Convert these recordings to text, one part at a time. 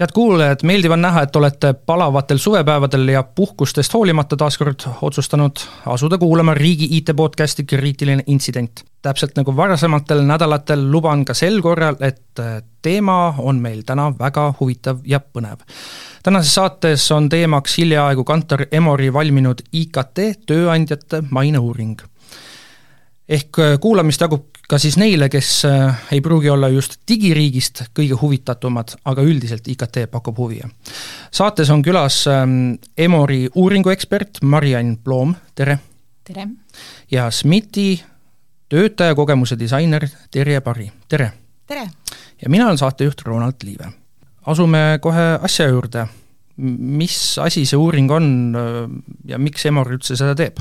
head kuulajad, meeldiv on näha, et olete palavatel suvepäevadel ja puhkustest hoolimata taaskord otsustanud asuda kuulama riigi IT-podcasti Kriitiline intsident. täpselt nagu varasematel nädalatel luban ka sel korral, et teema on meil täna väga huvitav ja põnev. tänases saates on teemaks hiljaaegu Kantar Emori valminud IKT tööandjate maineuuring ehk kuulamist jagub ka siis neile, kes äh, ei pruugi olla just digiriigist kõige huvitatumad, aga üldiselt IKT pakub huvi. saates on külas ähm, Emori uuringuekspert Mariann Ploom, tere! tere! ja SMIT-i töötajakogemuse disainer Terje Pari, tere! tere! ja mina olen saatejuht Ronald Liive. asume kohe asja juurde. mis asi see uuring on äh, ja miks Emor üldse seda teeb?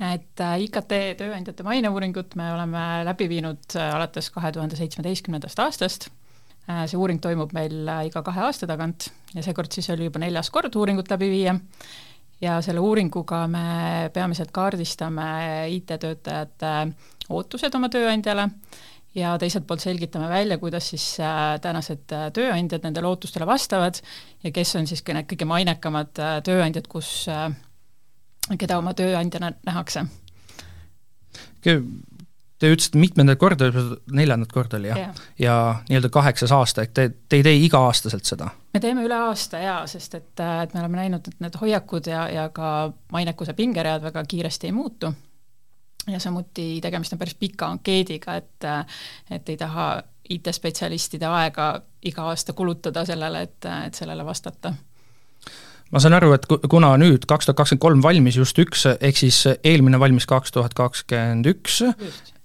Et äh, IKT tööandjate maineuuringut me oleme läbi viinud äh, alates kahe tuhande seitsmeteistkümnendast aastast. Äh, see uuring toimub meil iga kahe aasta tagant ja seekord siis oli juba neljas kord uuringut läbi viia. ja selle uuringuga me peamiselt kaardistame IT-töötajate ootused oma tööandjale ja teiselt poolt selgitame välja, kuidas siis tänased tööandjad nendele ootustele vastavad ja kes on siis need kõige mainekamad tööandjad, kus keda oma tööandjana nähakse. Te ütlesite mitmendat korda, neljandat korda oli jah ja. ja., ja nii-öelda kaheksas aasta, ehk te, te ei tee iga-aastaselt seda? me teeme üle aasta jaa, sest et, et me oleme näinud, et need hoiakud ja, ja ka mainekuse pingeread väga kiiresti ei muutu. ja samuti tegemist on päris pika ankeediga, et et ei taha IT-spetsialistide aega iga aasta kulutada sellele, et, et sellele vastata ma saan aru, et kuna nüüd kaks tuhat kakskümmend kolm valmis just üks, ehk siis eelmine valmis kaks tuhat kakskümmend üks,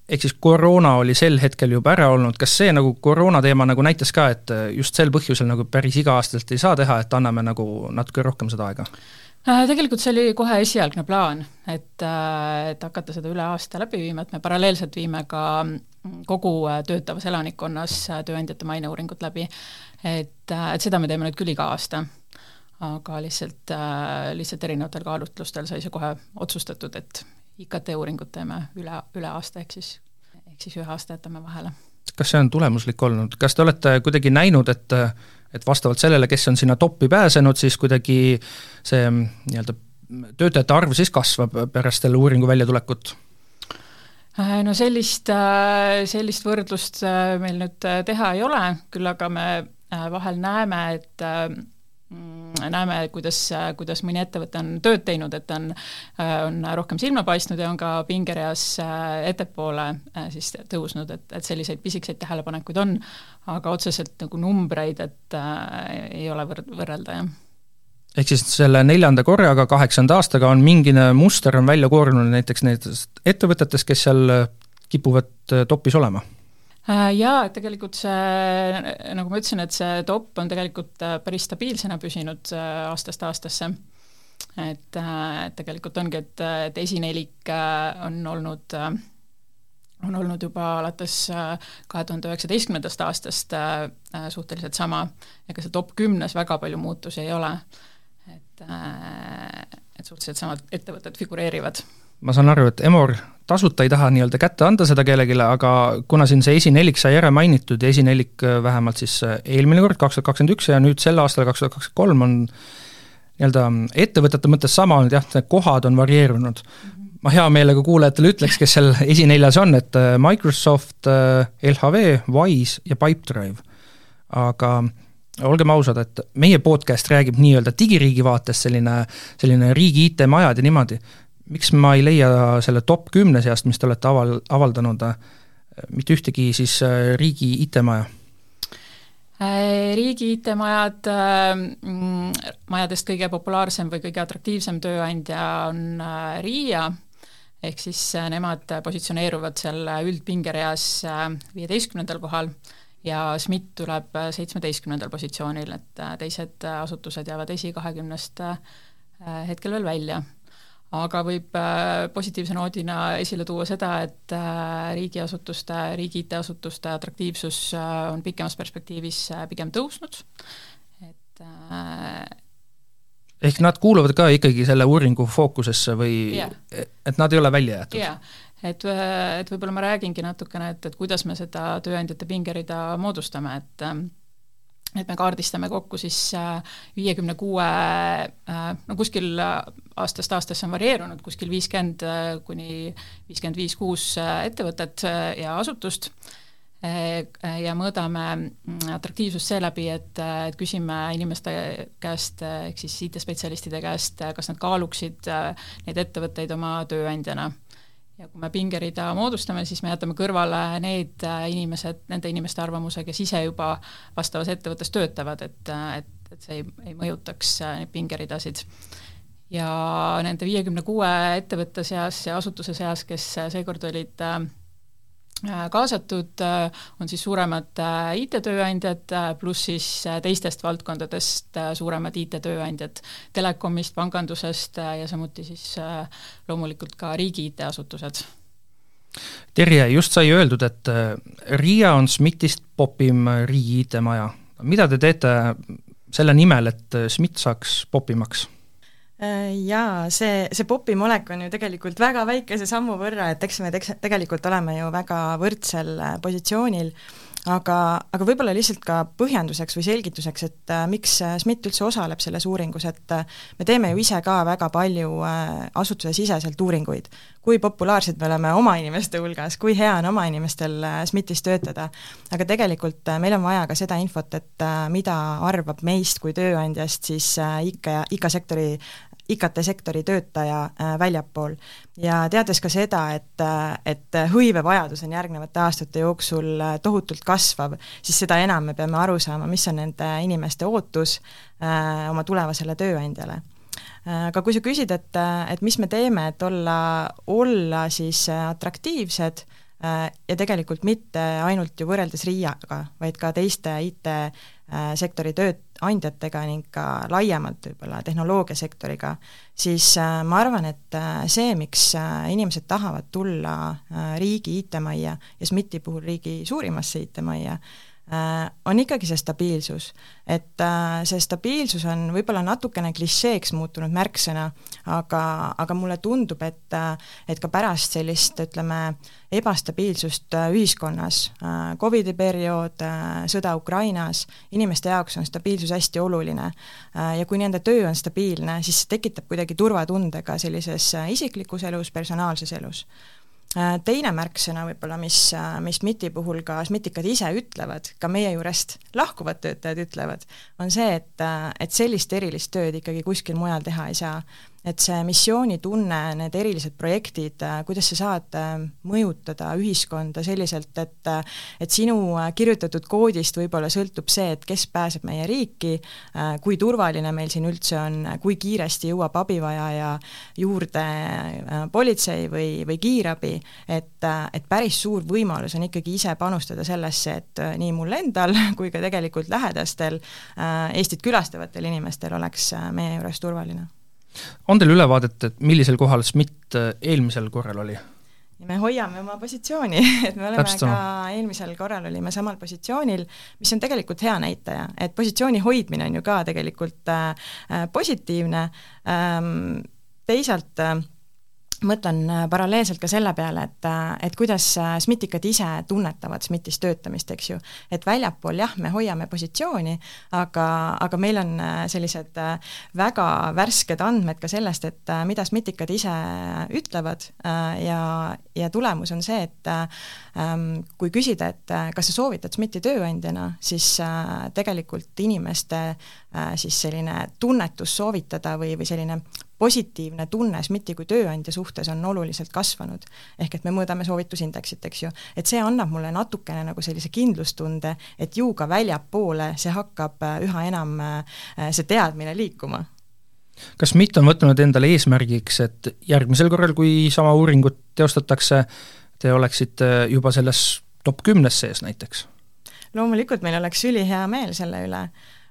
ehk siis koroona oli sel hetkel juba ära olnud, kas see nagu koroona teema nagu näitas ka, et just sel põhjusel nagu päris iga-aastaselt ei saa teha, et anname nagu natuke rohkem seda aega? Äh, tegelikult see oli kohe esialgne plaan, et, äh, et hakata seda üle aasta läbi viima, et me paralleelselt viime ka kogu äh, töötavas elanikkonnas tööandjate maineuuringut läbi. et, et seda me teeme nüüd küll iga aasta aga lihtsalt, äh, lihtsalt erinevatel kaalutlustel sai see kohe otsustatud, et IKT uuringut teeme üle, üle aasta, ehk siis, ehk siis ühe aasta jätame vahele. kas see on tulemuslik olnud, kas te olete kuidagi näinud, et et vastavalt sellele, kes on sinna toppi pääsenud, siis kuidagi see nii-öelda töötajate arv siis kasvab pärast selle uuringu väljatulekut? Äh, no sellist, äh, sellist võrdlust meil nüüd teha ei ole, küll aga me vahel näeme, et Mm, näeme, kuidas, kuidas mõni ettevõte on tööd teinud, et on, on rohkem silma paistnud ja on ka pingereas äh, ettepoole äh, siis tõusnud, et, et selliseid pisikeseid tähelepanekuid on, aga otseselt nagu numbreid, et äh, ei ole võr-, võrrelda, jah. Ehk siis selle neljanda korraga, kaheksanda aastaga on mingine muster on välja koorunud näiteks nendest ettevõtetest, kes seal kipuvad topis olema? Äh, jaa, et tegelikult see, nagu ma ütlesin, et see top on tegelikult äh, päris stabiilsena püsinud äh, aastast aastasse. et, et tegelikult ongi, et, et esinelik on olnud on olnud juba alates kahe tuhande üheksateistkümnendast aastast suhteliselt sama ka see top kümnes väga palju muutusi ei ole. et, et suhteliselt samad ettevõtted figureerivad. Ma saan aru, et Emor tasuta ei taha nii-öelda kätte anda seda kellelegi, aga kuna siin see esinelik sai ära mainitud ja esinelik äh, vähemalt siis äh, eelmine kord, kaks tuhat kakskümmend üks ja nüüd sel aastal, kaks tuhat kakskümmend kolm on nii-öelda ettevõtete mõttes sama olnud jah, need kohad on varieerunud. ma hea meelega kuulajatele ütleks, kes seal esineljas on, et äh, Microsoft, LHV, Wise ja Pipedrive. aga olgem ausad, et meie podcast räägib nii-öelda digiriigi vaatest, selline, selline riigi IT-majad ja niimoodi miks ma ei leia selle top kümne seast, mis te olete aval-, avaldanud, mitte ühtegi siis äh, riigi IT-maja? Äh, riigi IT-majad, äh, majadest kõige populaarsem või kõige atraktiivsem tööandja on RIA, ehk siis nemad positsioneeruvad seal üldpingereas viieteistkümnendal kohal ja SMIT tuleb seitsmeteistkümnendal positsioonil, et teised asutused jäävad esikahekümnest hetkel veel välja aga võib äh, positiivse noodina esile tuua seda, et äh, riigiasutuste, riigi IT-asutuste atraktiivsus äh, on pikemas perspektiivis pigem tõusnud, et ehk nad kuuluvad ka ikkagi selle uuringu fookusesse või yeah. et nad ei ole välja jäetud? jaa, et, et võib-olla ma räägingi natukene, et, et kuidas me seda tööandjate pingerida moodustame, et et me kaardistame kokku siis äh, viiekümne kuue, äh, no kuskil aastast aastasse on varieerunud, kuskil viiskümmend äh, kuni viiskümmend viis, kuus ettevõtet ja asutust ja mõõdame mm, atraktiivsust seeläbi, et, et küsime inimeste käest, ehk siis IT-spetsialistide käest, kas nad kaaluksid neid ettevõtteid oma tööandjana. Ja kui me pingerida moodustame, siis me jätame kõrvale need inimesed, nende inimeste arvamuse, kes ise juba vastavas ettevõttes töötavad, et, et, et see ei, ei mõjutaks neid pingeridasid. Ja nende viiekümne kuue ettevõtte seas ja asutuse seas, kes seekord olid äh, Äh, kaasatud äh, on siis suuremad äh, IT-tööandjad, pluss siis teistest valdkondadest suuremad IT-tööandjad, telekomist, pangandusest ja samuti siis loomulikult ka riigi IT-asutused. Terje, just sai öeldud, et RIA on SMIT-ist popim riigi IT-maja. mida te teete selle nimel, et SMIT saaks popimaks? Äh, jaa, see, see popim olek on ju tegelikult väga väikese sammu võrra, et eks me teks-, tegelikult oleme ju väga võrdsel äh, positsioonil, aga, aga võib-olla lihtsalt ka põhjenduseks või selgituseks, et äh, miks äh, SMIT üldse osaleb selles uuringus, et äh, me teeme ju ise ka väga palju äh, asutusesiseselt uuringuid. kui populaarsed me oleme oma inimeste hulgas, kui hea on oma inimestel äh, SMIT-is töötada, aga tegelikult äh, meil on vaja ka seda infot, et äh, mida arvab meist kui tööandjast siis äh, ikka, ikka sektori IKT-sektori töötaja äh, väljapool. ja teades ka seda, et, äh, et hõivevajadus on järgnevate aastate jooksul äh, tohutult kasvav, siis seda enam me peame aru saama, mis on nende inimeste ootus äh, oma tulevasele tööandjale aga kui sa küsid, et, et mis me teeme, et olla, olla siis atraktiivsed ja tegelikult mitte ainult ju võrreldes RIA-ga, vaid ka teiste IT Äh, tööandjatega ning ka laiemalt võib-olla tehnoloogiasektoriga, siis äh, ma arvan, et äh, see, miks inimesed tahavad tulla riigi IT-majja ja SMIT-i puhul riigi suurimasse IT-majja, Äh, on ikkagi see stabiilsus. et äh, see stabiilsus on võib-olla natukene klišeeks muutunud märksõna, aga, aga mulle tundub, et äh, et ka pärast sellist, ütleme, ebastabiilsust ühiskonnas, Covidi periood, sõda Ukrainas, inimeste jaoks on stabiilsus hästi oluline. ja kui nende töö on stabiilne, siis see tekitab kuidagi turvatunde ka sellises isiklikus elus, personaalses elus Äh, teine märksõna võib-olla, mis, äh, mis SMIT-i puhul ka SMIT-ikad ise ütlevad, ka meie juurest lahkuvad töötajad ütlevad, on see, et, äh, et sellist erilist tööd ikkagi kuskil mujal teha ei saa et see missioonitunne, need erilised projektid, äh, kuidas sa saad äh, mõjutada ühiskonda selliselt, et äh, et sinu kirjutatud koodist võib-olla sõltub see, et kes pääseb meie riiki, kui turvaline meil siin üldse on, kui kiiresti jõuab abivajaja juurde politsei või, või kiirabi, et, et päris suur võimalus on ikkagi ise panustada sellesse, et nii mul endal kui ka tegelikult lähedastel Eestit külastavatel inimestel oleks meie juures turvaline on teil ülevaadet, et millisel kohal SMIT äh, eelmisel korral oli? me hoiame oma positsiooni, et me oleme Täpselt ka eelmisel korral olime samal positsioonil, mis on tegelikult hea näitaja, et positsiooni hoidmine on ju ka tegelikult äh, äh positiivne. Ähm,, teisalt äh, mõtlen äh, paralleelselt ka selle peale, et, äh, et kuidas äh, SMIT-ikad ise tunnetavad SMIT-is töötamist, eks ju. et väljapool jah, me hoiame positsiooni, aga, aga meil on sellised väga värsked andmed ka sellest, et mida SMIT-ikad ise ütlevad ja, ja tulemus on see, et ähm, kui küsida, et kas sa soovitad SMIT-i tööandjana, siis tegelikult inimeste siis selline tunnetus soovitada või, või selline positiivne tunne SMIT-i kui tööandja suhtes on oluliselt kasvanud. ehk et me mõõdame soovitusindeksit, eks ju, et see annab mulle natukene nagu sellise kindlustunde, et ju ka väljapoole see hakkab äh, üha enam, äh, see teadmine liikuma kas SMIT on võtnud endale eesmärgiks, et järgmisel korral, kui sama uuringut teostatakse, te oleksite juba selles top kümnes sees näiteks? loomulikult meil oleks ülihea meel selle üle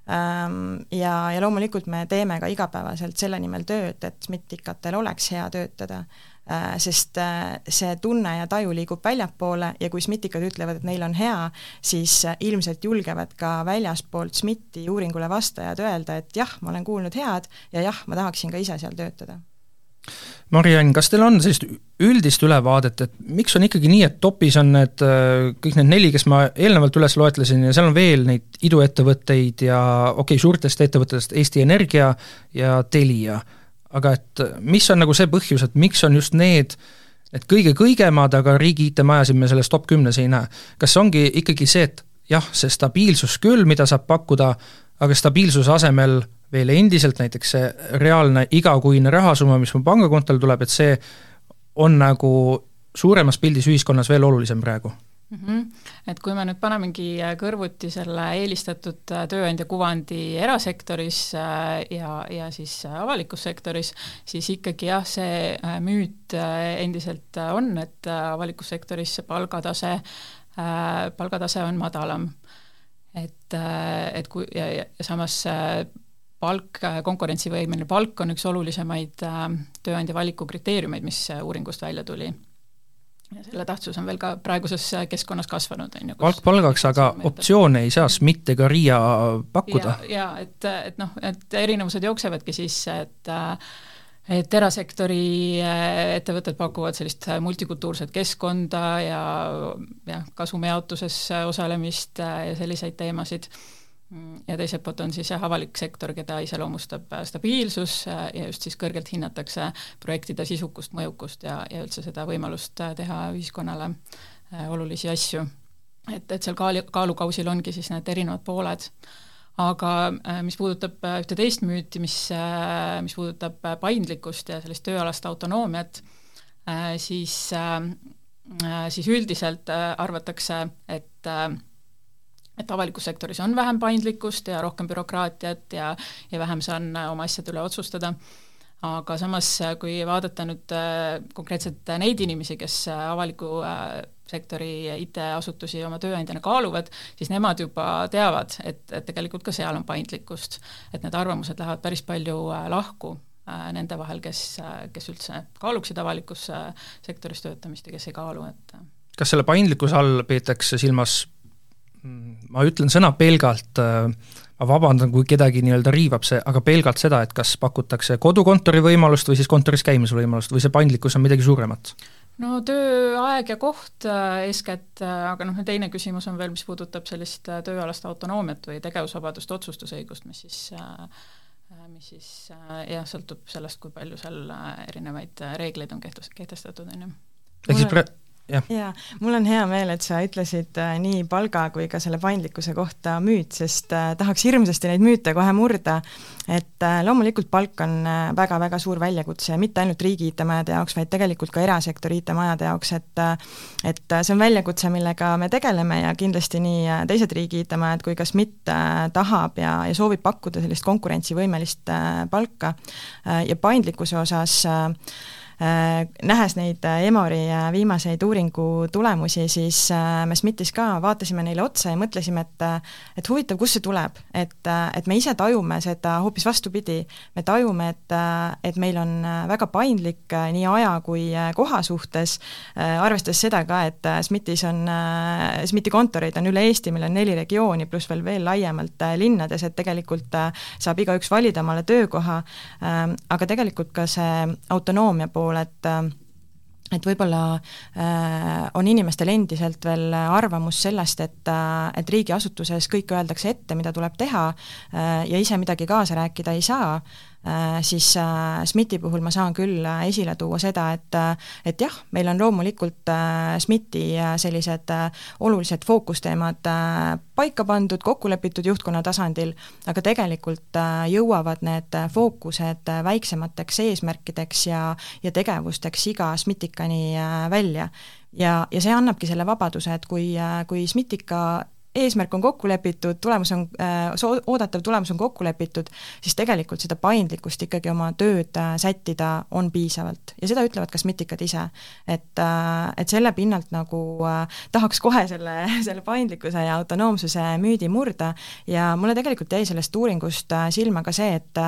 ja, ja loomulikult me teeme ka igapäevaselt selle nimel tööd, et SMIT-ikatel oleks hea töötada, äh, sest äh, see tunne ja taju liigub väljapoole ja kui SMIT-ikad ütlevad, et neil on hea, siis äh, ilmselt julgevad ka väljaspoolt SMIT-i uuringule vastajad öelda, et jah, ma olen kuulnud head ja jah, ma tahaksin ka ise seal töötada Mariann, kas teil on sellist üldist ülevaadet, et miks on ikkagi nii, et topis on need äh, kõik need neli, kes ma eelnevalt üles loetlesin ja seal on veel neid iduettevõtteid ja okei okay,, suurtest ettevõtetest Eesti Energia ja Telia, aga et mis on nagu see põhjus, et miks on just need need kõige kõigemad, aga riigi IT-majasid me selles top kümnes ei näe. kas ongi ikkagi see, et jah, see stabiilsus küll, mida saab pakkuda, aga stabiilsuse asemel veel endiselt näiteks see reaalne igakuine rahasumma, mis mu pangakontole tuleb, et see on nagu suuremas pildis ühiskonnas veel olulisem praegu mm. -hmm. Et kui me nüüd panemegi kõrvuti selle eelistatud tööandja kuvandi erasektoris äh, ja, ja siis avalikus sektoris, siis ikkagi jah, see äh, müüt äh, endiselt on, et avalikus sektoris see palgatase, palgatase on madalam. et, et kui ja, ja samas palk, konkurentsivõimeline palk on üks olulisemaid äh, tööandja valiku kriteeriumeid, mis äh, uuringust välja tuli. ja selle tähtsus on veel ka praeguses äh, keskkonnas kasvanud, on ju. palk palgaks, aga optsioone ei saa SMIT ega RIA pakkuda? ja, ja et, et noh, et erinevused jooksevadki sisse, et et erasektori ettevõtted pakuvad sellist multikultuurset keskkonda ja jah, kasumijaotuses osalemist ja selliseid teemasid ja teiselt poolt on siis jah, avalik sektor, keda iseloomustab äh, stabiilsus äh, ja just siis kõrgelt hinnatakse projektide sisukust, mõjukust ja, ja üldse seda võimalust äh, teha ühiskonnale olulisi asju. et, et seal kaal-, kaalukausil ongi siis need erinevad pooled. aga mis puudutab ühte teist müüti, mis, mis puudutab paindlikkust ja sellist tööalast autonoomiat, siis, siis üldiselt arvatakse, et et avalikus sektoris on vähem paindlikkust ja rohkem bürokraatiat ja, ja vähem saan oma asjade üle otsustada, aga samas, kui vaadata nüüd äh, konkreetselt neid inimesi, kes äh, avaliku äh, sektori IT-asutusi oma tööandjana kaaluvad, siis nemad juba teavad, et, et tegelikult ka seal on paindlikkust. et need arvamused lähevad päris palju lahku nende vahel, kes, kes üldse kaaluksid avalikus sektoris töötamist ja kes ei kaalu, et kas selle paindlikkuse all peetakse silmas ma ütlen sõna pelgalt, äh, ma vabandan, kui kedagi nii-öelda riivab see, aga pelgalt seda, et kas pakutakse kodukontori võimalust või siis kontoris käimise võimalust või see paindlikkus on midagi suuremat? no tööaeg ja koht äh, eeskätt, äh, aga noh, teine küsimus on veel, mis puudutab sellist tööalast autonoomiat või tegevusvabadust, otsustusõigust, mis siis mis siis jah, sõltub sellest, kui palju seal erinevaid reegleid on kehtestatud, on ju. ehk siis pre-, jaa, mul on hea meel, et sa ütlesid äh, nii palga kui ka selle paindlikkuse kohta müüt, sest äh, tahaks hirmsasti neid müüte kohe murda, et äh, loomulikult palk on väga-väga suur väljakutse ja mitte ainult riigi IT-majade jaoks, vaid tegelikult ka erasektori IT-majade jaoks, et et see on väljakutse, millega me tegeleme ja kindlasti nii teised riigi IT-majad kui ka SMIT tahab ja, ja soovib pakkuda sellist konkurentsivõimelist palka. Ja paindlikkuse osas Äh, nähes neid äh, Emori äh, viimaseid uuringu tulemusi, siis me SMIT-is ka vaatasime neile otsa ja mõtlesime, et et huvitav, kust see tuleb, et, et me ise tajume seda hoopis vastupidi. me tajume, et, et meil on väga paindlik nii aja kui koha suhtes, arvestades seda ka, et SMIT-is on, SMIT-i kontoreid on üle Eesti, meil on neli regiooni, pluss veel veel laiemalt linnades, et tegelikult saab igaüks valida omale töökoha, aga tegelikult ka see autonoomia pool, pool, et et võib-olla äh, on inimestel endiselt veel arvamus sellest, et äh,, et riigiasutuses kõik öeldakse ette, mida tuleb teha äh, ja ise midagi kaasa rääkida ei saa Äh, siis äh, SMIT-i puhul ma saan küll äh, esile tuua seda, et et jah, meil on loomulikult SMIT-i sellised olulised fookusteemad paika pandud, kokku lepitud juhtkonna tasandil, aga tegelikult jõuavad need fookused väiksemateks eesmärkideks ja, ja tegevusteks iga SMIT-ikani välja. ja, ja see annabki selle vabaduse, et kui, kui SMIT-ika eesmärk on kokku lepitud, tulemus on äh,, oodatav tulemus on kokku lepitud, siis tegelikult seda paindlikkust ikkagi oma tööd äh, sättida on piisavalt ja seda ütlevad ka SMIT-ikad ise. et äh,, et selle pinnalt nagu tahaks kohe selle, selle paindlikkuse ja autonoomsuse müüdi murda ja mulle tegelikult jäi sellest uuringust silma ka see, et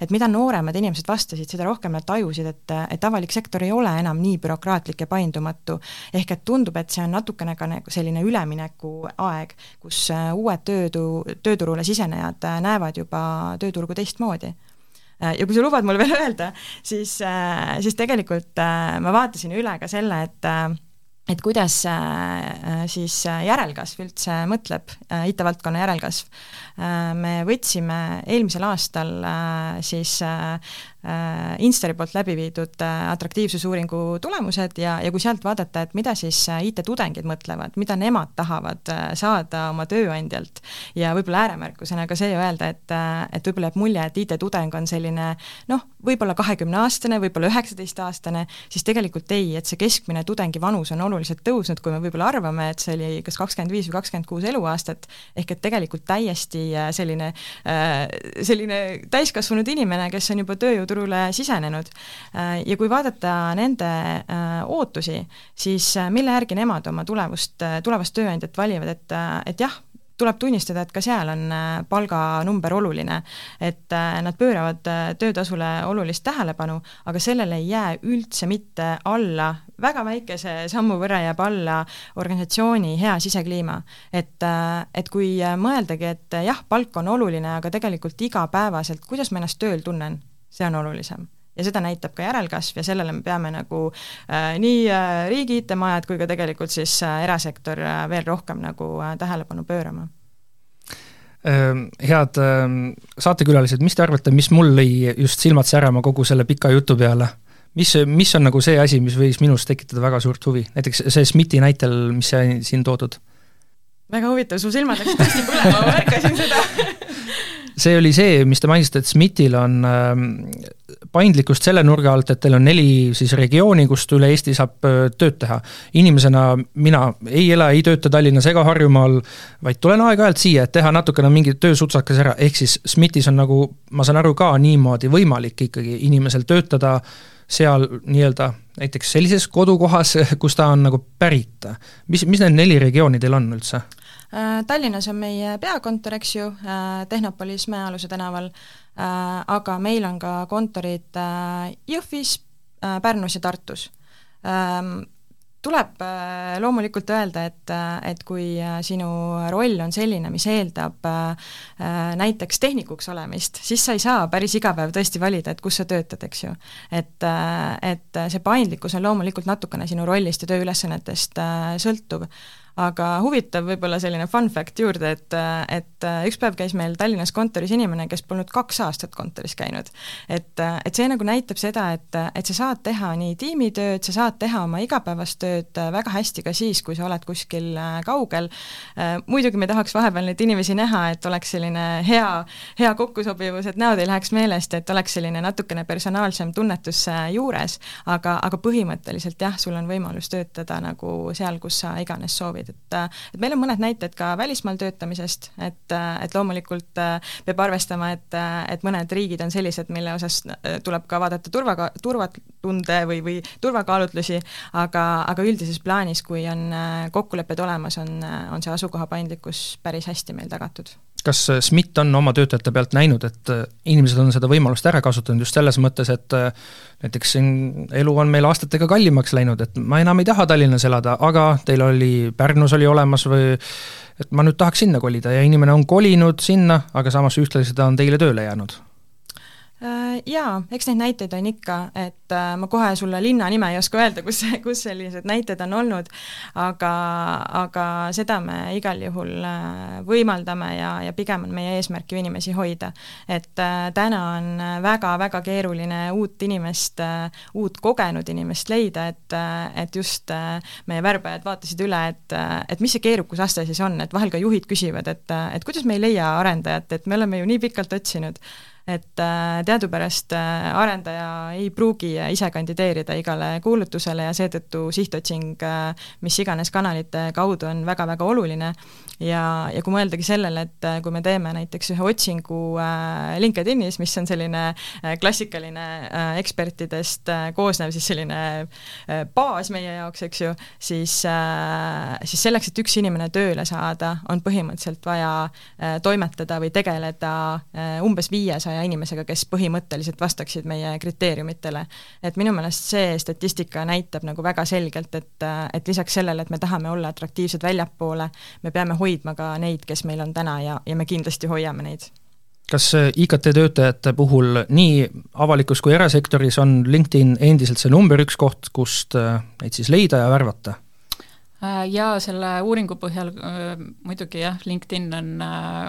et mida nooremad inimesed vastasid, seda rohkem nad tajusid, et, et avalik sektor ei ole enam nii bürokraatlik ja paindumatu. ehk et tundub, et see on natukene ka nagu selline üleminekuaeg, kus äh, uued töötu-, tööturule sisenejad äh, näevad juba tööturgu teistmoodi äh, ja kui sa lubad mul veel öelda, siis, siis tegelikult ma vaatasin üle ka selle, et et kuidas siis järelkasv üldse mõtleb, IT-valdkonna järelkasv. me võtsime eelmisel aastal siis Instari poolt läbi viidud äh, atraktiivsusuuringu tulemused ja, ja kui sealt vaadata, et mida siis äh, IT-tudengid mõtlevad, mida nemad tahavad saada oma tööandjalt ja võib-olla ääremärkusena ka see öelda, et, et võib-olla jääb mulje, et IT-tudeng on selline noh, võib-olla kahekümneaastane, võib-olla üheksateistaastane, siis tegelikult ei, et see keskmine tudengi vanus on oluliselt tõusnud, kui me võib-olla arvame, et see oli kas kakskümmend viis või kakskümmend kuus eluaastat, ehk et tegelikult täiesti selline, selline täiskasvanud inimene, kes on juba tööjõud tööturule sisenenud. Äh, ja kui vaadata nende äh, ootusi, siis äh, mille järgi nemad oma tulevust, tulevast tööandjat valivad, et, et jah, tuleb tunnistada, et ka seal on palganumber oluline. et nad pööravad töötasule olulist tähelepanu, aga sellele ei jää üldse mitte alla, väga väikese sammu võrra jääb alla organisatsiooni hea sisekliima. et, et kui mõeldagi, et jah, palk on oluline, aga tegelikult igapäevaselt, kuidas ma ennast tööl tunnen, see on olulisem ja seda näitab ka järelkasv ja sellele me peame nagu äh, nii äh, riigi IT-majad kui ka tegelikult siis äh, erasektor äh, veel rohkem nagu äh, tähelepanu pöörama äh,. Head äh, saatekülalised, mis te arvate, mis mul lõi just silmad särama kogu selle pika jutu peale? mis, mis on nagu see asi, mis võis minus tekitada väga suurt huvi, näiteks see SMIT-i näitel, mis sai siin toodud? väga huvitav, su silmad läksid tõesti põlema, ma märkasin seda see oli see, mis te mainisite, et SMIT-il on ähm, paindlikkust selle nurga alt, et teil on neli siis regiooni, kust üle Eesti saab äh, tööd teha. inimesena mina ei ela, ei tööta Tallinnas ega Harjumaal, vaid tulen aeg-ajalt siia, et teha natukene mingi töösutsakas ära, ehk siis SMIT-is on nagu, ma saan aru, ka niimoodi võimalik ikkagi inimesel töötada seal nii-öelda näiteks sellises kodukohas, kus ta on nagu pärit. mis, mis need neli regiooni teil on üldse? Äh, Tallinnas on meie peakontor, eks ju, äh, Tehnopolis Mäealuse tänaval, äh, aga meil on ka kontorid Jõhvis, Pärnus ja Tartus. Ähm, tuleb loomulikult öelda, et, et kui sinu roll on selline, mis eeldab näiteks tehnikuks olemist, siis sa ei saa päris iga päev tõesti valida, et kus sa töötad, eks ju. et, et see paindlikkus on loomulikult natukene sinu rollist ja tööülesannetest sõltuv aga huvitav võib-olla selline fun fact juurde, et, et üks päev käis meil Tallinnas kontoris inimene, kes polnud kaks aastat kontoris käinud. et, et see nagu näitab seda, et, et sa saad teha nii tiimitööd, sa saad teha oma igapäevast tööd väga hästi ka siis, kui sa oled kuskil kaugel, muidugi me tahaks vahepeal neid inimesi näha, et oleks selline hea, hea kokkusobivus, et näod ei läheks meelest, et oleks selline natukene personaalsem tunnetus juures, aga, aga põhimõtteliselt jah, sul on võimalus töötada nagu seal, kus sa iganes soovid soovid, et et meil on mõned näited ka välismaal töötamisest, et, et loomulikult äh, peab arvestama, et, et mõned riigid on sellised, mille osas äh, tuleb ka vaadata turva, turvatunde või, või turvakaalutlusi, aga, aga üldises plaanis, kui on äh, kokkulepped olemas, on, on see asukoha paindlikkus päris hästi meil tagatud kas SMIT on oma töötajate pealt näinud, et inimesed on seda võimalust ära kasutanud just selles mõttes, et näiteks siin elu on meil aastatega kallimaks läinud, et ma enam ei taha Tallinnas elada, aga teil oli, Pärnus oli olemas või et ma nüüd tahaks sinna kolida ja inimene on kolinud sinna, aga samas ühtlasi ta on teile tööle jäänud. Äh, jaa, eks neid näiteid on ikka, et äh, ma kohe sulle linna nime ei oska öelda, kus, kus sellised näited on olnud, aga, aga seda me igal juhul äh, võimaldame ja, ja pigem on meie eesmärk ju inimesi hoida. et täna on väga-väga keeruline uut inimest, uut kogenud inimest leida, et, et just meie värbajad vaatasid üle, et, et mis see keerukusaste siis on, et vahel ka juhid küsivad, et, et kuidas me ei leia arendajat, et me oleme ju nii pikalt otsinud et äh, teadupärast äh, arendaja ei pruugi ise kandideerida igale kuulutusele ja seetõttu sihtotsing mis iganes kanalite kaudu on väga-väga oluline ja, ja kui mõeldagi sellele, et kui me teeme näiteks ühe otsingu LinkedInis, mis on selline klassikaline ekspertidest koosnev siis selline baas meie jaoks, eks ju, siis, siis selleks, et üks inimene tööle saada, on põhimõtteliselt vaja toimetada või tegeleda umbes viiesaja inimesega, kes põhimõtteliselt vastaksid meie kriteeriumitele. et minu meelest see statistika näitab nagu väga selgelt, et, et lisaks sellele, et me tahame olla atraktiivsed väljapoole, me peame hoidma ka neid, kes meil on täna ja, ja me kindlasti hoiame neid kas IKT töötajate puhul nii avalikus kui erasektoris on LinkedIn endiselt see number üks koht, kust äh, neid siis leida ja värvata? Äh, jaa, selle uuringu põhjal äh, muidugi jah, LinkedIn on,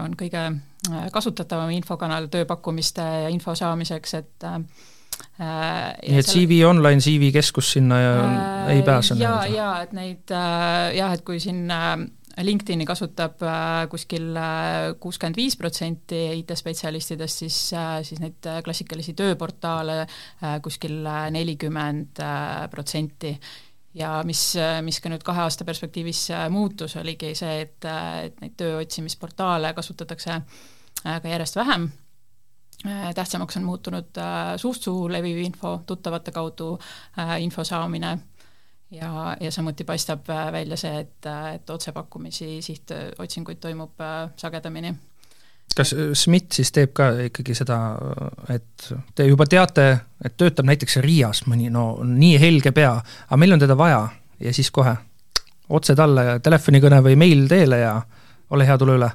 on kõige Äh, kasutatavam infokanal tööpakkumiste ja info saamiseks, et äh, nii et CV Online, CV keskus sinna ja äh, ei pääse? jaa, jaa, et neid äh, jah, et kui siin äh, LinkedIni kasutab äh, kuskil kuuskümmend viis protsenti IT-spetsialistidest, siis, siis neid klassikalisi tööportaale kuskil nelikümmend protsenti. ja mis, mis ka nüüd kahe aasta perspektiivis muutus, oligi see, et, et neid töö otsimisportaale kasutatakse äh, Äh, ka järjest vähem. Äh, tähtsamaks on muutunud äh, suust suhu leviv info, tuttavate kaudu info saamine ja, ja samuti paistab välja see, et, et otsepakkumisi, sihtotsinguid toimub sagedamini. Kas SMIT siis teeb ka ikkagi seda, et te juba teate, et töötab näiteks Riias mõni, no nii helge pea, aga meil on teda vaja ja siis kohe otse talle telefonikõne või meil teele ja ole hea, tule üle.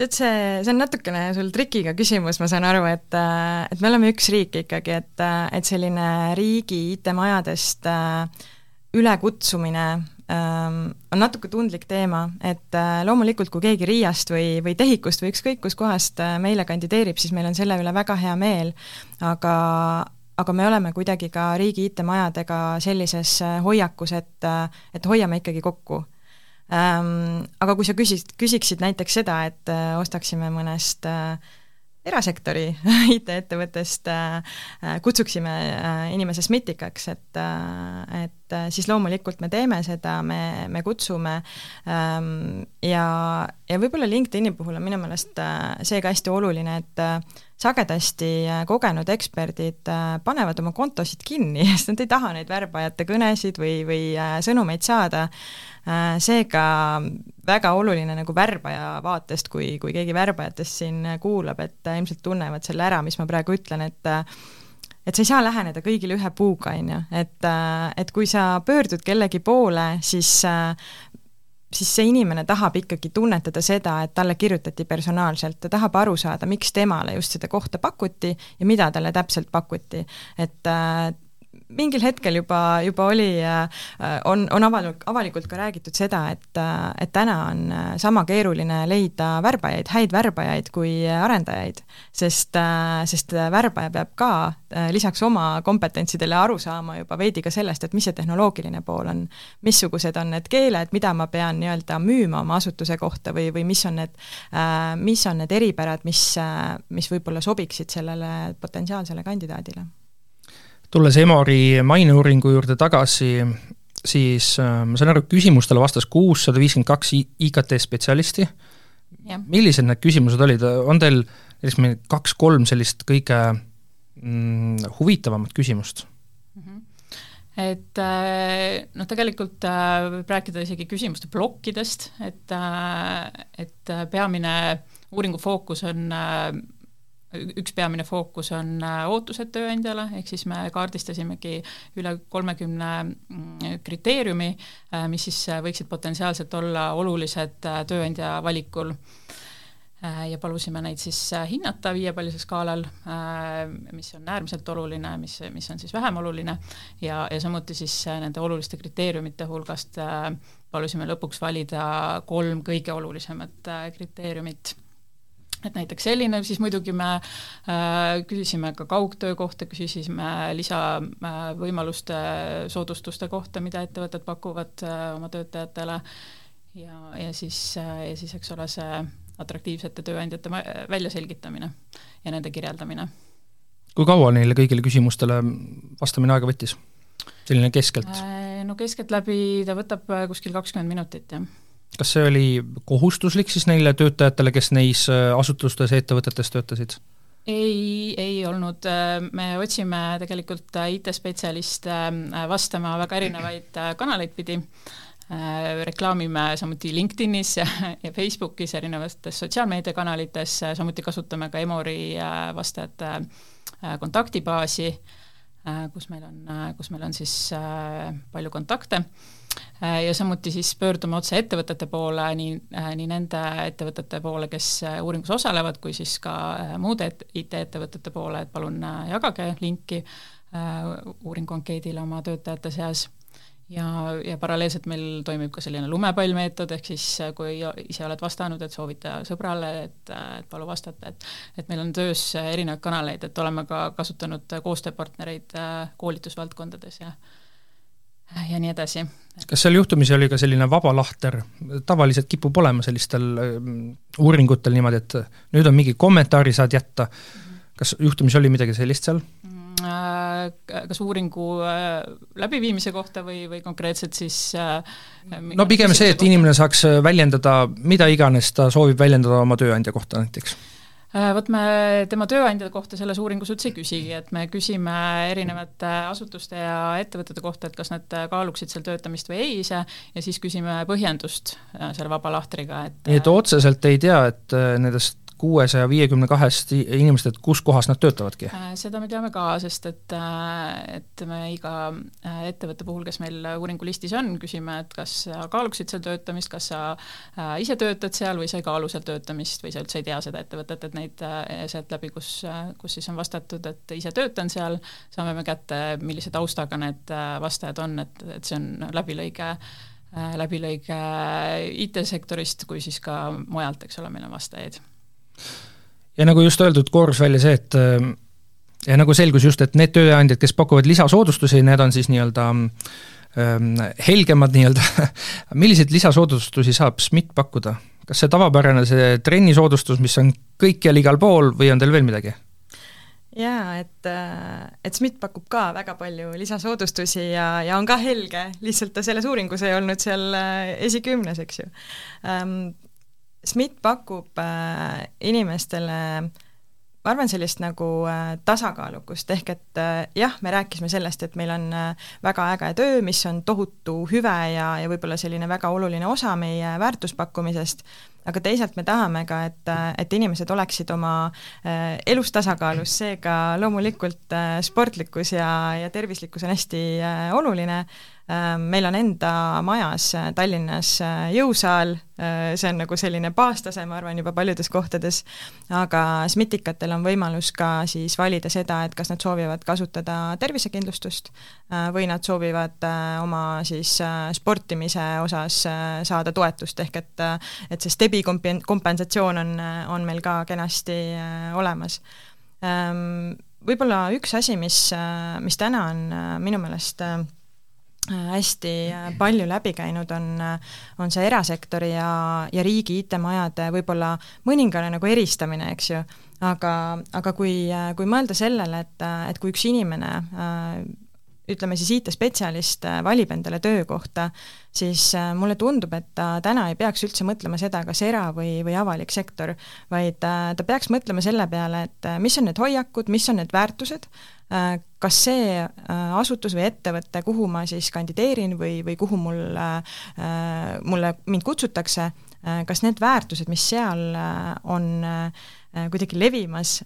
Tead, see, see on natukene sul trikiga küsimus, ma saan aru, et, et me oleme üks riik ikkagi, et, et selline riigi IT-majadest äh, ülekutsumine ähm, on natuke tundlik teema, et äh, loomulikult, kui keegi Riiast või, või TEHIK-ust või ükskõik kuskohast äh, meile kandideerib, siis meil on selle üle väga hea meel, aga aga me oleme kuidagi ka riigi IT-majadega sellises hoiakus, et, et hoiame ikkagi kokku ähm,. Aga kui sa küsid, küsiksid näiteks seda, et äh, ostaksime mõnest äh, erasektori IT-ettevõttest äh, kutsuksime äh, inimese SMIT-ikaks, et äh,, et äh, siis loomulikult me teeme seda, me, me kutsume ähm, ja, ja võib-olla LinkedIni puhul on minu meelest äh, see ka hästi oluline, et äh, sagedasti äh, kogenud eksperdid äh, panevad oma kontosid kinni, sest nad ei taha neid värbajate kõnesid või, või äh, sõnumeid saada. Seega väga oluline nagu värbaja vaatest, kui, kui keegi värbajatest siin kuulab, et ilmselt tunnevad selle ära, mis ma praegu ütlen, et et sa ei saa läheneda kõigile ühe puuga, on ju, et, et kui sa pöördud kellegi poole, siis siis see inimene tahab ikkagi tunnetada seda, et talle kirjutati personaalselt, ta tahab aru saada, miks temale just seda kohta pakuti ja mida talle täpselt pakuti. et äh, mingil hetkel juba, juba oli, äh, on, on avalik, avalikult ka räägitud seda, et, äh, et täna on äh, sama keeruline leida värbajaid, häid värbajaid kui arendajaid, sest, sest värbaja peab ka lisaks oma kompetentsidele aru saama juba veidi ka sellest, et mis see tehnoloogiline pool on, missugused on need keeled, mida ma pean nii-öelda müüma oma asutuse kohta või, või mis on need, mis on need eripärad, mis, mis võib-olla sobiksid sellele potentsiaalsele kandidaadile tulles Emori maineuuringu juurde tagasi, siis äh, ma saan aru, küsimustele vastas kuussada viiskümmend kaks IKT spetsialisti. millised need küsimused olid, on teil näiteks meil kaks-kolm sellist kõige mm, huvitavamat küsimust? Mhm. et äh, noh, tegelikult äh, võib rääkida isegi küsimuste plokkidest, et, et peamine uuringu fookus on üks peamine fookus on äh, ootused tööandjale, ehk siis me kaardistasimegi üle kolmekümne mm, kriteeriumi, äh, mis siis äh, võiksid potentsiaalselt olla olulised tööandja valikul. Ja palusime neid siis hinnata viiepallisel skaalal, mis on äärmiselt oluline, mis, mis on siis vähem oluline. Ja, ja samuti siis nende oluliste kriteeriumite hulgast palusime lõpuks valida kolm kõige olulisemat kriteeriumit et näiteks selline, siis muidugi me äh, küsisime ka kaugtöö kohta, küsisime lisavõimaluste äh,, soodustuste kohta, mida ettevõtted pakuvad äh, oma töötajatele ja, ja siis äh,, ja siis eks ole, see atraktiivsete tööandjate väljaselgitamine ja nende kirjeldamine. kui kaua neile kõigile küsimustele vastamine aega võttis? selline keskelt? No keskeltläbi ta võtab kuskil kakskümmend minutit, jah kas see oli kohustuslik siis neile töötajatele, kes neis äh, asutustes ettevõtetes töötasid? ei, ei olnud, me otsime tegelikult IT-spetsialiste äh, vastama väga erinevaid äh, kanaleid pidi, reklaamime samuti LinkedInis ja, ja Facebookis, erinevates sotsiaalmeediakanalites, samuti kasutame ka Emori vastajate kontaktibaasi, kus meil on, kus meil on siis palju kontakte. Äh, ja samuti siis pöördume otse ettevõtete poole, nii, äh, nii nende ettevõtete poole, kes äh, uuringus osalevad, kui siis ka muude et, IT-ettevõtete poole, et palun jagage linki uuringu ankeedile oma töötajate seas. Ja, ja paralleelselt meil toimib ka selline lumepallmeetod, ehk siis kui ise oled vastanud, et soovita sõbrale, et, et palun vastata, et et meil on töös erinevaid kanaleid, et oleme ka kasutanud koostööpartnereid koolitusvaldkondades ja ja nii edasi. kas seal juhtumisi oli ka selline vaba lahter, tavaliselt kipub olema sellistel ähm, uuringutel niimoodi, et nüüd on mingi kommentaari saad jätta, kas juhtumisi oli midagi sellist seal? Mm, äh, kas uuringu äh, läbiviimise kohta või, või konkreetselt siis äh, no pigem see, et inimene saaks väljendada mida iganes ta soovib väljendada oma tööandja kohta näiteks vot me tema tööandja kohta selles uuringus üldse ei küsigi, et me küsime erinevate asutuste ja ettevõtete kohta, et kas nad kaaluksid seal töötamist või ei ise, ja siis küsime põhjendust äh, selle vaba lahtriga, et nii et otseselt ei tea, et äh, nendest kuuesaja viiekümne kahest inimesest, et kus kohas nad töötavadki? Äh, seda me teame ka, sest et, äh, et me iga äh, ettevõtte puhul, kes meil uuringu listis on, küsime, et kas sa kaaluksid seal töötamist, kas sa ise töötad seal või sa ei kaalu seal töötamist või sa üldse ei tea seda ettevõtet, et neid sealt läbi, kus, kus siis on vastatud, et ise töötan seal, saame me kätte, millise taustaga need vastajad on, et, et see on läbilõige läbilõige IT-sektorist kui siis ka mujalt, eks ole, meil on vastajaid ja nagu just öeldud, koorus välja see, et äh, ja nagu selgus just, et need tööandjad, kes pakuvad lisasoodustusi, need on siis nii-öelda ähm, helgemad nii-öelda milliseid lisasoodustusi saab SMIT pakkuda? kas see tavapärane, see trennisoodustus, mis on kõikjal igal pool või on teil veel midagi? jaa, et, äh, et SMIT pakub ka väga palju lisasoodustusi ja, ja on ka helge, lihtsalt ta selles uuringus ei olnud seal äh, esikümnes, eks ju ähm, SMIT pakub äh, inimestele ma arvan, sellist nagu äh, tasakaalukust, ehk et äh, jah, me rääkisime sellest, et meil on äh, väga äge töö, mis on tohutu hüve ja, ja võib-olla selline väga oluline osa meie väärtuspakkumisest, aga teisalt me tahame ka, et, äh, et inimesed oleksid oma äh, elus tasakaalus, seega loomulikult äh, sportlikkus ja, ja tervislikkus on hästi oluline meil on enda majas äh, Tallinnas äh, jõusaal, see on nagu selline baastase, ma arvan, juba paljudes kohtades, aga SMITikatel on võimalus ka siis valida seda, et kas nad soovivad kasutada tervisekindlustust või nad soovivad oma siis sportimise osas saada toetust, ehk et et see STEBi komp-, kompensatsioon on, on meil ka kenasti olemas. Ähm, võib-olla üks asi, mis, mis täna on minu meelest äh, hästi palju läbi käinud, on, on see erasektori ja, ja riigi IT-majade võib-olla mõningane nagu eristamine, eks ju, aga, aga kui, kui mõelda sellele, et, et kui üks inimene ütleme siis IT-spetsialist valib endale töökohta, siis mulle tundub, et ta täna ei peaks üldse mõtlema seda, kas era- või, või avalik sektor, vaid ta peaks mõtlema selle peale, et mis on need hoiakud, mis on need väärtused, Äh, kas see äh, asutus või ettevõte, kuhu ma siis kandideerin või, või kuhu mul, äh, mulle, mind kutsutakse, kas need väärtused, mis seal on kuidagi levimas,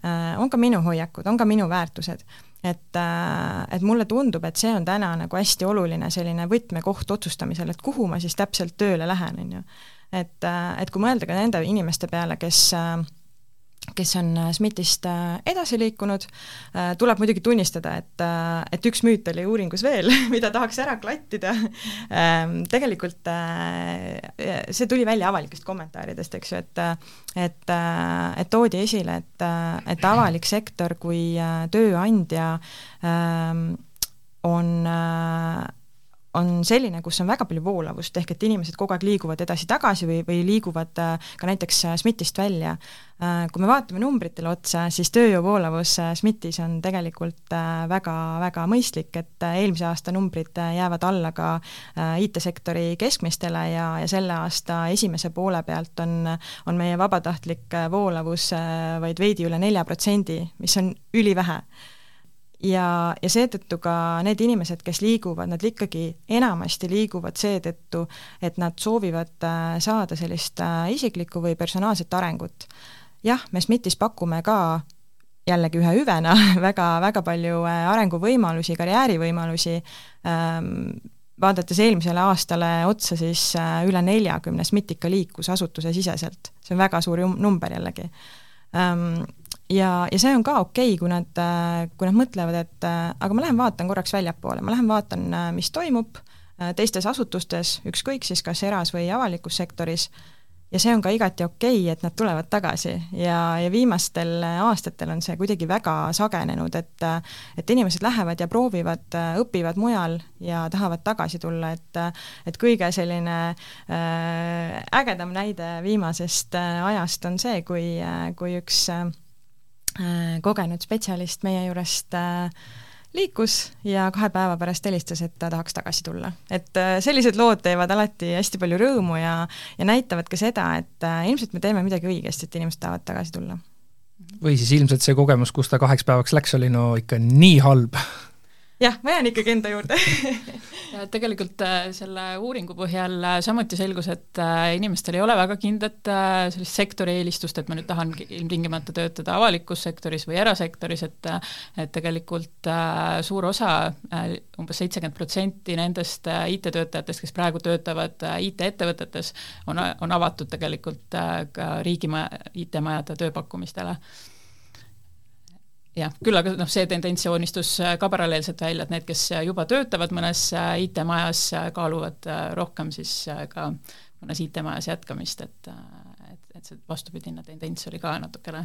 on ka minu hoiakud, on ka minu väärtused et, et mulle tundub, et see on täna nagu hästi oluline selline võtmekoht otsustamisel, et kuhu ma siis täpselt tööle lähen, on ju. et, et kui mõelda ka nende inimeste peale, kes äh, kes on äh, SMIT-ist äh, edasi liikunud, äh, tuleb muidugi tunnistada, et, et üks müüt oli uuringus veel, mida tahaks ära klattida. Ähm, tegelikult see tuli välja avalikest kommentaaridest, eks ju, et et, et toodi esile, et, et avalik sektor kui tööandja ähm, on on selline, kus on väga palju voolavust, ehk et inimesed kogu aeg liiguvad edasi-tagasi või, või liiguvad äh, ka näiteks äh, SMIT-ist välja. Äh, kui me vaatame numbritele otsa, siis tööjõu voolavus SMIT-is on tegelikult väga, väga mõistlik, et eelmise aasta numbrid jäävad alla ka IT-sektori keskmistele ja, ja selle aasta esimese poole pealt on, on meie vabatahtlik voolavus vaid veidi üle nelja protsendi, mis on ülivähe ja, ja seetõttu ka need inimesed, kes liiguvad, nad ikkagi enamasti liiguvad seetõttu, et nad soovivad äh, saada sellist äh, isiklikku või personaalset arengut. jah, me SMIT-is pakume ka jällegi ühe hüvena väga, väga palju äh, arenguvõimalusi, karjäärivõimalusi, ähm, vaadates eelmisele aastale otsa, siis üle neljakümne SMIT ikka liikus asutusesiseselt, see on väga suur number jällegi ähm, ja, ja see on ka okei okay,, kui nad, äh, kui nad mõtlevad, et äh, aga ma lähen vaatan korraks väljapoole, ma lähen vaatan, äh, mis toimub teistes asutustes, ükskõik siis kas eras- või avalikus sektoris, ja see on ka igati okei okay,, et nad tulevad tagasi. Ja, ja viimastel aastatel on see kuidagi väga sagenenud, et et inimesed lähevad ja proovivad, õpivad mujal ja tahavad tagasi tulla, et et kõige selline ägedam näide viimasest ajast on see, kui, kui üks Äh, kogenud spetsialist meie juurest äh, liikus ja kahe päeva pärast helistas, et ta tahaks tagasi tulla. et äh, sellised lood teevad alati hästi palju rõõmu ja, ja näitavad ka seda, et ilmselt me teeme midagi õigesti, et inimesed tahavad tagasi tulla. või siis ilmselt see kogemus, kus ta kaheks päevaks läks, oli no ikka nii halb jah, ma jään ikkagi enda juurde. Ja tegelikult äh, selle uuringu põhjal äh, samuti selgus, et äh, inimestel ei ole väga kindlat sellist sektori eelistust, et ma nüüd tahan ilmtingimata töötada avalikus sektoris või erasektoris, et et tegelikult suur osa umbes, umbes seitsekümmend protsenti nendest IT-töötajatest, kes praegu töötavad IT-ettevõtetes, on, on avatud tegelikult ka riigimaja, IT-majade tööpakkumistele jah, küll aga noh, see tendents joonistus äh, ka paralleelselt välja, et need, kes äh, juba töötavad mõnes äh, IT-majas, kaaluvad rohkem siis ka mõnes IT-majas jätkamist, et et, et see vastupidine tendents oli ka natukene,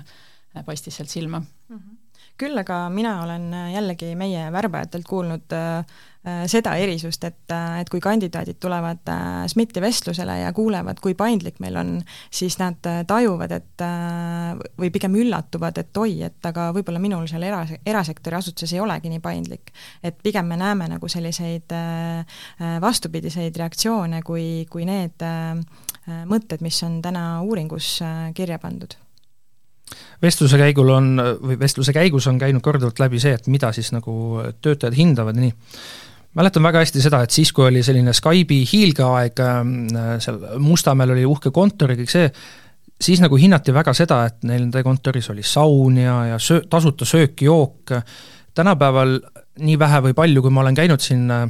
paistis sealt silma mm. -hmm küll aga mina olen jällegi meie värbajatelt kuulnud äh, äh seda erisust, et, äh, et kui kandidaadid tulevad äh, SMIT-i vestlusele ja kuulevad, kui paindlik meil on, siis nad äh, tajuvad, et äh, või pigem üllatuvad, et oi, et aga võib-olla minul seal era, erasektori asutuses ei olegi nii paindlik. et pigem me näeme nagu selliseid vastupidiseid reaktsioone, kui, kui need mõtted, mis on täna uuringus kirja pandud vestluse käigul on, või vestluse käigus on käinud korduvalt läbi see, et mida siis nagu töötajad hindavad ja nii. mäletan väga hästi seda, et siis, kui oli selline Skype'i hiilgeaeg, äh, seal Mustamäel oli uhke kontor ja kõik see, siis nagu hinnati väga seda, et nende kontoris oli saun ja, ja söö-, tasuta söök-jook, tänapäeval nii vähe või palju, kui ma olen käinud siin äh,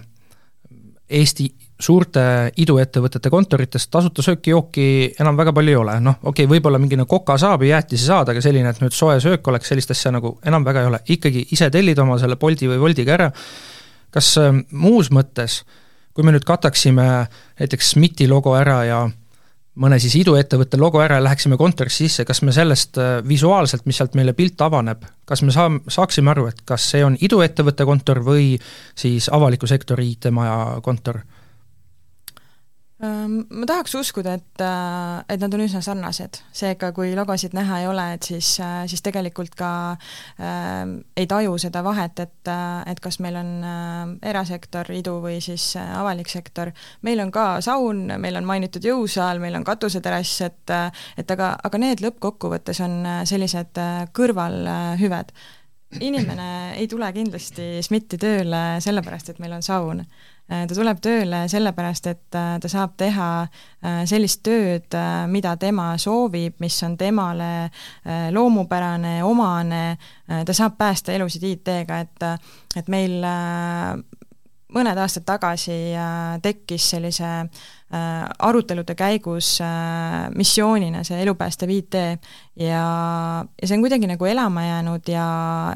Eesti suurte iduettevõtete kontorites tasuta sööki-jooki enam väga palju ei ole, noh, okei okay,, võib-olla mingi nagu koka saab ja jäätisi saad, aga selline, et nüüd soe söök oleks, sellist asja nagu enam väga ei ole, ikkagi ise tellid oma selle Bolti või Woltiga ära, kas äh, muus mõttes, kui me nüüd kataksime näiteks SMIT-i logo ära ja mõne siis iduettevõtte logo ära ja läheksime kontorisse sisse, kas me sellest äh, visuaalselt, mis sealt meile pilt avaneb, kas me saa-, saaksime aru, et kas see on iduettevõtte kontor või siis avaliku sektori IT-maja kontor? Ma tahaks uskuda, et, äh, et nad on üsna sarnased, seega kui logosid näha ei ole, et siis, äh, siis tegelikult ka äh, ei taju seda vahet, et, äh, et kas meil on erasektor, idu või siis avalik sektor. meil on ka saun, meil on mainitud jõusaal, meil on katuseterass, et et aga, aga need lõppkokkuvõttes on sellised kõrvalhüved inimene ei tule kindlasti SMIT-i tööle sellepärast, et meil on saun ta tuleb tööle sellepärast, et äh, ta saab teha äh, sellist tööd, mida tema soovib, mis on temale loomupärane, omane, ta saab päästa elusid IT-ga, et et meil mõned aastad tagasi tekkis sellise arutelude käigus missioonina see elupäästev IT ja, ja see on kuidagi nagu elama jäänud ja,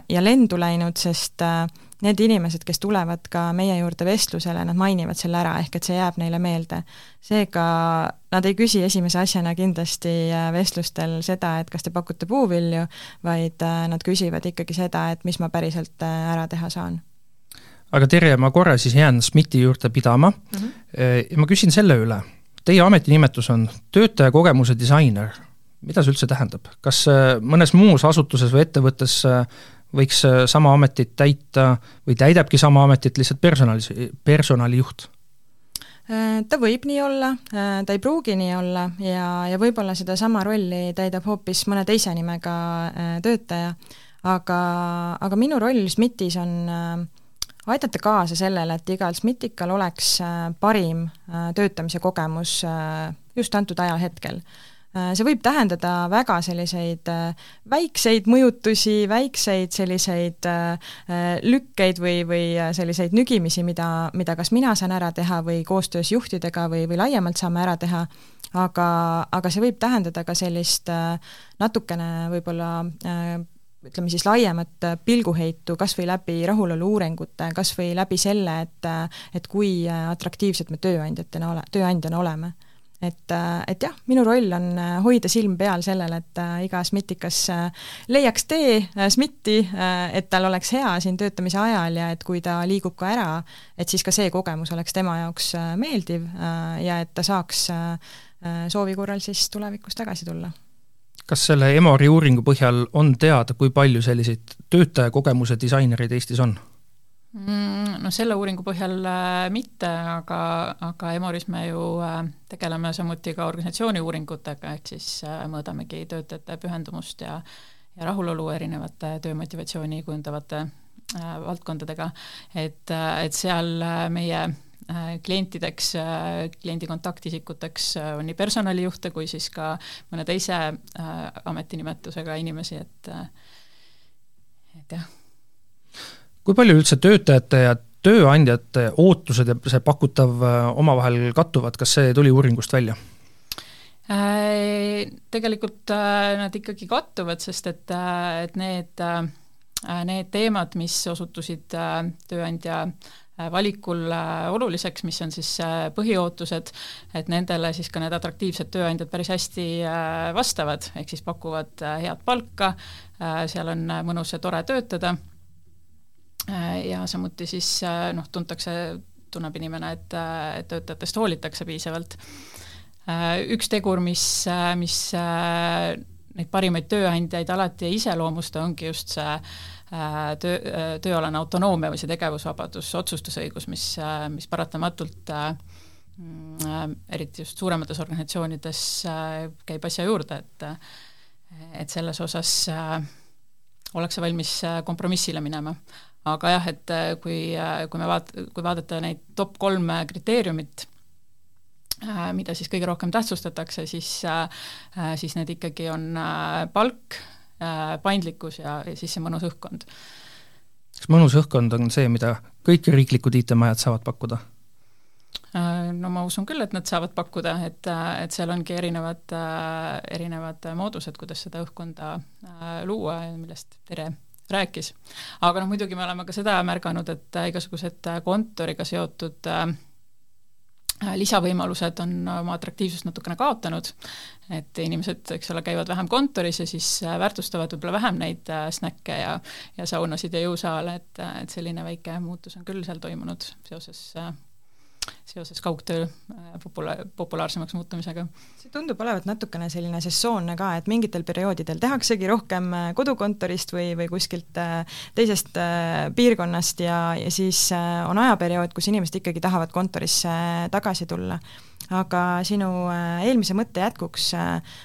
ja lendu läinud, sest äh, need inimesed, kes tulevad ka meie juurde vestlusele, nad mainivad selle ära, ehk et see jääb neile meelde. seega nad ei küsi esimese asjana kindlasti äh, vestlustel seda, et kas te pakute puuvilju, vaid äh, nad küsivad ikkagi seda, et mis ma päriselt äh, ära teha saan aga Terje, ma korra siis jään SMIT-i juurde pidama mm -hmm. ja ma küsin selle üle. Teie ametinimetus on töötajakogemuse disainer. mida see üldse tähendab? kas mõnes muus asutuses või ettevõttes võiks sama ametit täita või täidabki sama ametit lihtsalt personali, personalijuht? Ta võib nii olla, ta ei pruugi nii olla ja, ja võib-olla sedasama rolli täidab hoopis mõne teise nimega töötaja, aga, aga minu roll SMIT-is on äh, aidata kaasa sellele, et igal SMIT-ikal oleks äh, parim äh, töötamise kogemus äh, just antud ajahetkel. See võib tähendada väga selliseid väikseid mõjutusi, väikseid selliseid lükkeid või, või selliseid nügimisi, mida, mida kas mina saan ära teha või koostöös juhtidega või, või laiemalt saame ära teha, aga, aga see võib tähendada ka sellist natukene võib-olla ütleme siis laiemat pilguheitu kas või läbi rahulolu-uuringute, kas või läbi selle, et et kui atraktiivsed me tööandjatena ole, tööandjana oleme. Et, et jah, minu roll on hoida silm peal sellel, et iga SMIT-ikas leiaks tee SMIT-i, et tal oleks hea siin töötamise ajal ja et kui ta liigub ka ära, et siis ka see kogemus oleks tema jaoks meeldiv ja et ta saaks soovi korral siis tulevikus tagasi tulla kas selle Emori uuringu põhjal on teada, kui palju selliseid töötajakogemuse disainereid Eestis on? Mm, no selle uuringu põhjal äh, mitte, aga, aga Emoris me ju äh, tegeleme samuti ka organisatsiooni uuringutega, ehk siis äh, mõõdamegi töötajate pühendumust ja ja rahulolu erinevate töömotivatsiooni kujundavate valdkondadega, et, et seal meie Äh, klientideks, äh, kliendi kontaktisikuteks äh, on nii personalijuhte kui siis ka mõne teise ametinimetusega inimesi, et et jah. Kui palju üldse töötajate ja tööandjate ootused ja see pakutav omavahel kattuvad, kas see tuli uuringust välja? Tegelikult nad ikkagi kattuvad, sest et, et need, need teemad, mis osutusid tööandja Äh, valikul äh, oluliseks, mis on siis äh, põhiootused, et nendele siis ka need atraktiivsed tööandjad päris hästi vastavad, ehk siis pakuvad head palka, seal on mõnus ja tore töötada ja samuti siis noh, tuntakse, tunneb inimene, et, et töötajatest hoolitakse piisavalt. Üks tegur, mis, mis neid parimaid tööandjaid alati ei iseloomusta, ongi just see Äh, töö, äh, tööalane autonoomia või see tegevusvabadus, otsustusõigus, mis, äh, mis paratamatult mm, eriti just suuremates organisatsioonides käib asja juurde, et et selles osas ollakse valmis kompromissile minema. Aga jah, et kui, kui me vaat-, kui vaadata neid top kolme kriteeriumit, mida siis kõige rohkem tähtsustatakse, siis, siis need ikkagi on palk, Äh, paindlikkus ja, ja siis see mõnus õhkkond. kas mõnus õhkkond on see, mida kõik riiklikud IT-majad saavad pakkuda? Äh, no ma usun küll, et nad saavad pakkuda, et, et seal ongi erinevad, erinevad moodused, kuidas seda õhkkonda luua ja millest Tere rääkis. aga noh, muidugi me oleme ka seda märganud, et igasugused kontoriga seotud äh, Äh, lisavõimalused on oma atraktiivsust natukene kaotanud, et inimesed, eks ole, käivad vähem kontoris ja siis äh, väärtustavad võib-olla vähem neid äh, snäkke ja ja saunasid ja jõusaale, et, et selline väike muutus on küll seal toimunud seoses seoses kaugtöö äh, popula-, populaarsemaks muutumisega. see tundub olevat natukene selline sessoonne ka, et mingitel perioodidel tehaksegi rohkem äh, kodukontorist või, või kuskilt äh, teisest piirkonnast ja, ja siis on ajaperiood, kus inimesed ikkagi tahavad kontorisse tagasi tulla aga sinu eelmise mõtte jätkuks,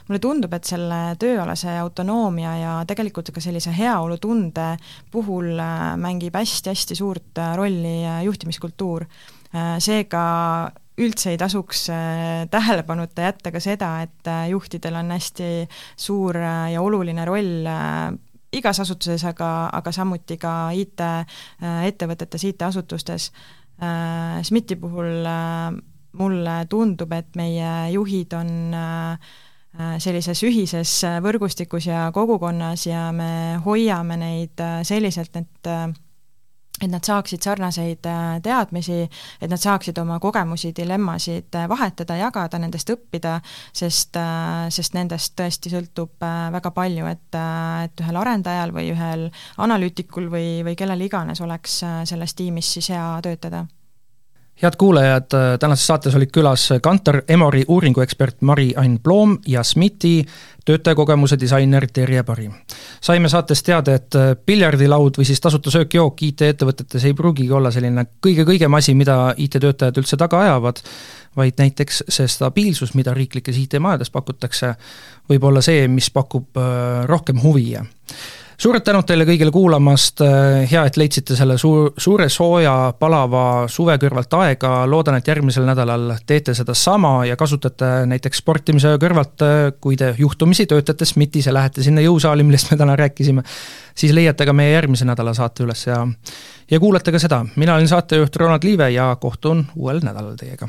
mulle tundub, et selle tööalase autonoomia ja tegelikult ka sellise heaolutunde puhul mängib hästi-hästi suurt rolli juhtimiskultuur seega üldse ei tasuks äh, tähelepanuta jätta ka seda, et äh, juhtidel on hästi suur ja oluline roll igas asutuses, aga, aga samuti ka IT-ettevõtetes, IT-asutustes. SMIT-i puhul mulle tundub, et meie juhid on sellises ühises võrgustikus ja kogukonnas ja me hoiame neid selliselt, et et nad saaksid sarnaseid äh, teadmisi, et nad saaksid oma kogemusi, dilemmasid äh, vahetada, jagada, nendest õppida, sest, äh, sest nendest tõesti sõltub väga palju, et, et ühel arendajal või ühel analüütikul või, või kellel iganes oleks selles tiimis siis hea töötada head kuulajad, tänases saates olid külas Kantar Emori uuringuekspert Mari-Ain Ploom ja SMIT-i töötajakogemuse disainer Terje Pari. saime saates teada, et piljardilaud või siis tasuta söök-jook IT-ettevõtetes ei pruugigi olla selline kõige-kõigem asi, mida IT-töötajad üldse taga ajavad, vaid näiteks see stabiilsus, mida riiklikes IT-majades pakutakse, võib olla see, mis pakub äh, rohkem huvi suured tänud teile kõigile kuulamast, hea, et leidsite selle suur, suure sooja palava suve kõrvalt aega, loodan, et järgmisel nädalal teete sedasama ja kasutate näiteks sportimise kõrvalt, kui te juhtumisi töötate SMIT-is ja lähete sinna jõusaali, millest me täna rääkisime, siis leiate ka meie järgmise nädala saate üles ja ja kuulate ka seda, mina olen saatejuht Ronald Liive ja kohtun uuel nädalal teiega